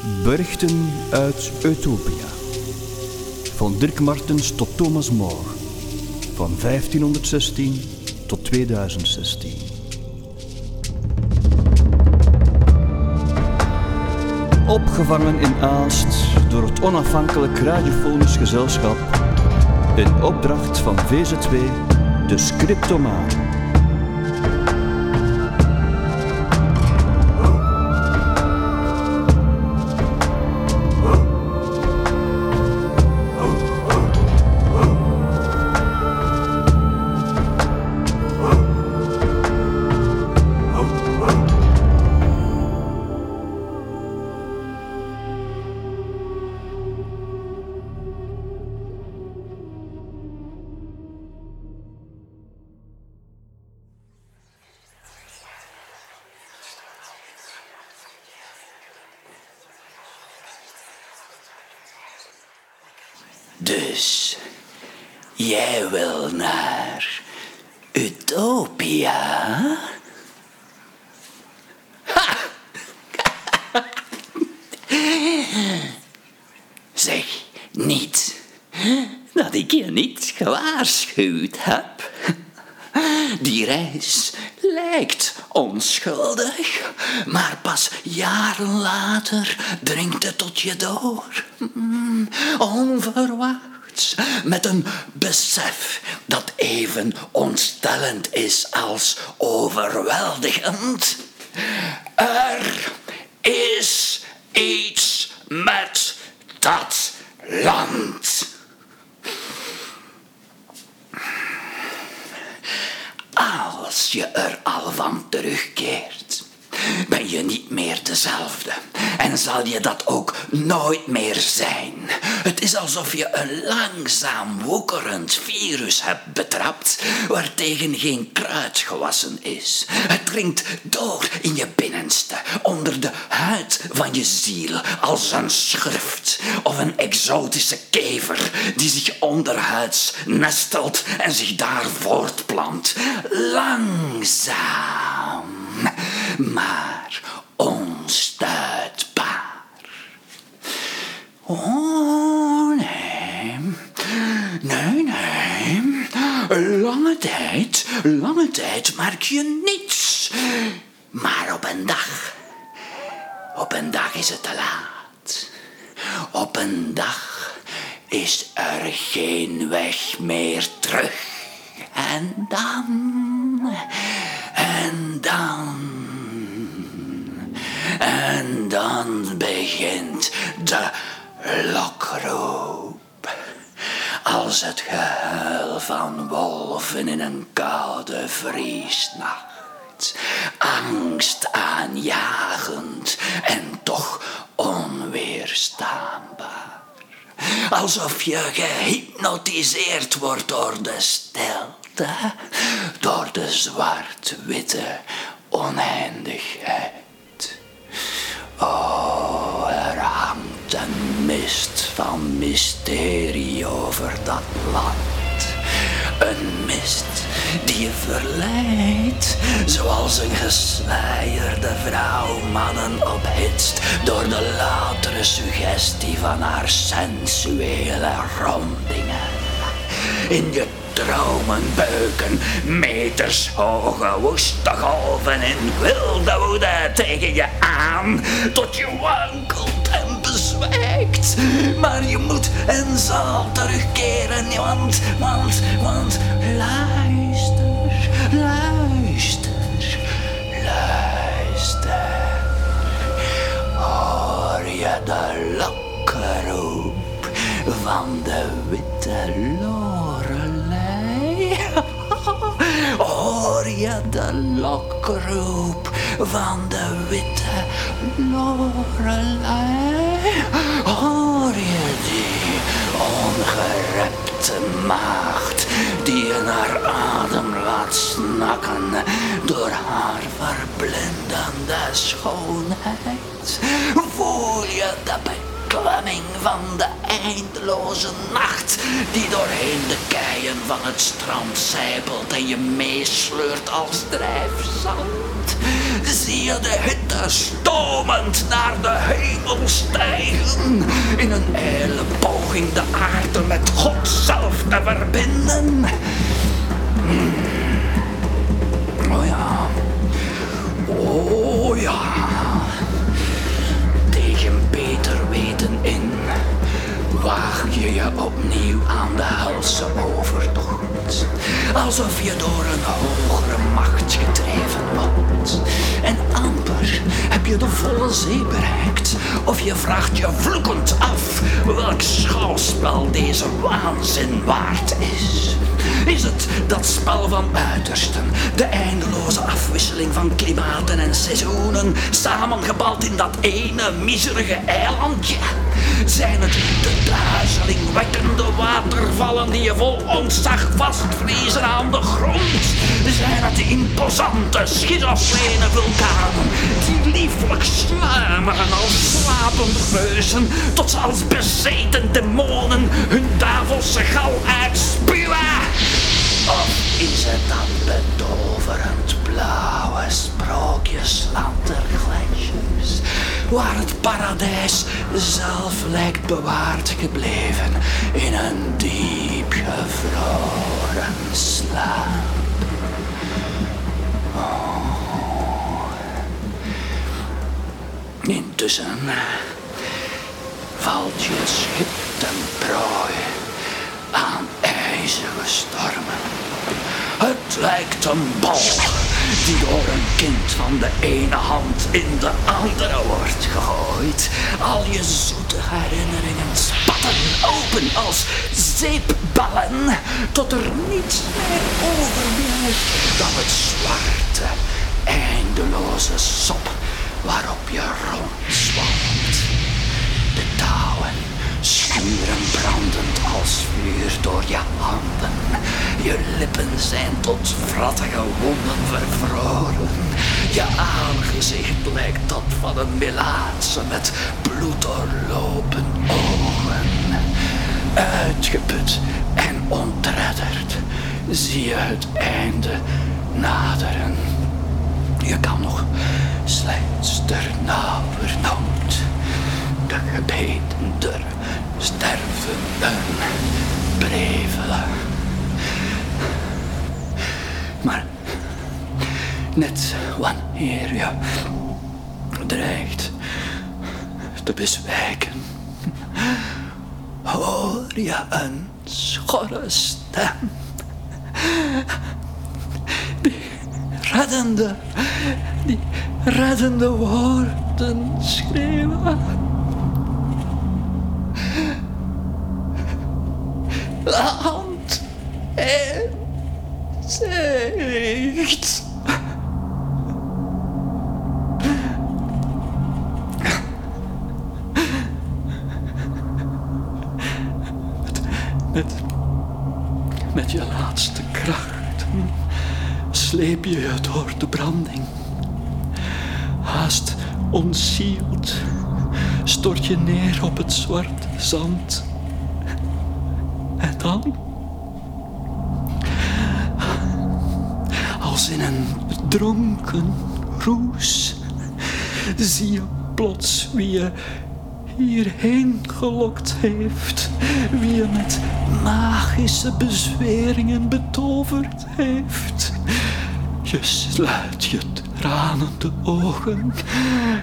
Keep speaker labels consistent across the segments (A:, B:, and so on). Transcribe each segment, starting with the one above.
A: Berichten uit Utopia. Van Dirk Martens tot Thomas More. Van 1516 tot 2016. Opgevangen in Aalst door het onafhankelijk radiofonisch gezelschap. In opdracht van VZ2, de Scriptomaan.
B: Dus jij wil naar Utopia? Zeg niet dat ik je niet gewaarschuwd heb. Die reis lijkt onschuldig, maar pas jaren later dringt het tot je door. Onverwachts, met een besef dat even ontstellend is als overweldigend. Er is iets met dat land. Als je er al van terugkeert, ben je niet meer dezelfde. En zal je dat ook nooit meer zijn. Het is alsof je een langzaam woekerend virus hebt betrapt, waartegen geen kruid gewassen is. Het dringt door in je binnenste, onder de huid van je ziel, als een schurft of een exotische kever die zich onderhuids nestelt en zich daar voortplant. Langzaam, maar onstuitbaar. Oh, nee. Nee, nee. Lange tijd, lange tijd merk je niets. Maar op een dag, op een dag is het te laat. Op een dag is er geen weg meer terug. En dan, en dan, en dan begint de lokroep. Als het gehuil van wolven in een koude vriesnacht. Angst aanjagend en toch onweerstaanbaar. Alsof je gehypnotiseerd wordt door de stilte, door de zwart-witte oneindigheid. Oh, er hangt een mist van mysterie over dat land. Een mist die je verleidt, zoals een geslijerde vrouw mannen ophitst door de loutere suggestie van haar sensuele rondingen. In je dromen beuken metershoge woeste golven in wilde woede tegen je aan, tot je wankelt en bezwijkt. Maar je moet en zal terugkeren, want, want, want, luister, luister, luister. Hoor je de lokroep van de witte lorelei? Je de lokroep van de witte lorelei? Hoor je die ongerepte maagd die je naar adem laat snakken door haar verblindende schoonheid? Voel je de beklemming van de eindeloze nacht die doorheen de keien van het strand zijpelt en je meesleurt als drijfzand? zie je de hitte stomend naar de hemel stijgen. In een ijle poging de aarde met God zelf te verbinden. Hmm. Oh ja. Oh ja. Opnieuw aan de helse overtocht. Alsof je door een hogere macht gedreven wordt. En amper heb je de volle zee bereikt. Of je vraagt je vloekend af welk schouwspel deze waanzin waard is. Is het dat spel van uitersten, de eindeloze afwisseling van klimaten en seizoenen, samengebald in dat ene miserige eilandje? Zijn het de duizelingwekkende watervallen die je vol ontzag vastvriezen aan de grond? Zijn het de imposante, schizofrene vulkanen die lieflijk sluimeren als slapende reuzen, tot ze als bezeten demonen hun duivelse gal uitspuwen? Of is het dat betoverend blauwe sprookjesland waar het paradijs zelf lijkt bewaard gebleven in een diep gevroren slaap? Oh. Intussen valt je schip ten prooi aan ijzige stormen. Het lijkt een bal die door een kind van de ene hand in de andere wordt gegooid. Al je zoete herinneringen spatten open als zeepballen, tot er niets meer overblijft dan het zwarte, eindeloze sop waarop je rondzwamt. De touwen schuren brandend als vuur door je handen. Je lippen zijn tot vrattige wonden vervroren. Je aangezicht lijkt dat van een melaatse met bloed doorlopen ogen. Uitgeput en ontredderd zie je het einde naderen. Je kan nog slechts ternauwernood de gebeten der stervenden brevelen. Maar net wanneer je dreigt te bezwijken, hoor je een schorre. Die reddende, die reddende woorden schreeuwen. Land en zicht. Met, met, met je laatste krachten sleep je je door de branding. Haast ontzield stort je neer op het zwarte zand. En dan? In een dronken roes zie je plots wie je hierheen gelokt heeft. Wie je met magische bezweringen betoverd heeft. Je sluit je tranende ogen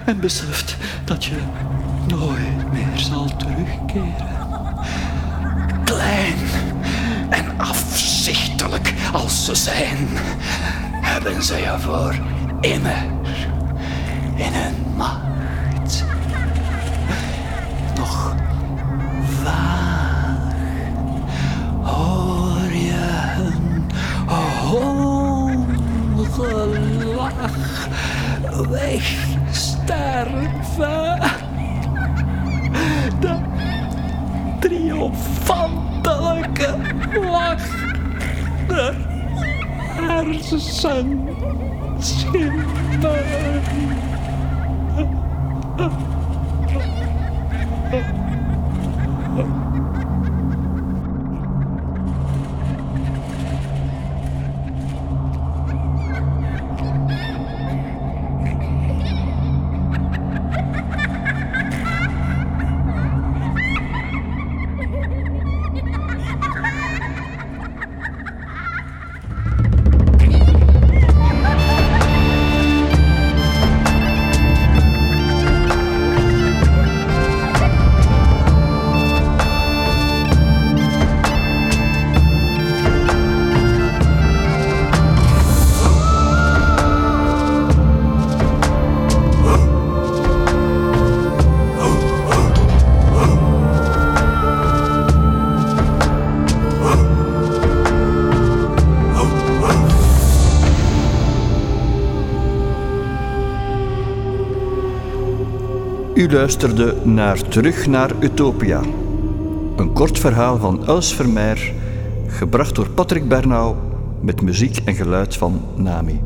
B: en beseft dat je nooit meer zal terugkeren. Als ze zijn, hebben ze je voor immer in hun macht. Nog vaag hoor je hun hoge lach wegsterven. De triomfantelijke lach der hersenschimmen.
A: U luisterde naar Terug naar Utopia. Een kort verhaal van Els Vermeer, gebracht door Patrick Bernau met muziek en geluid van Nami.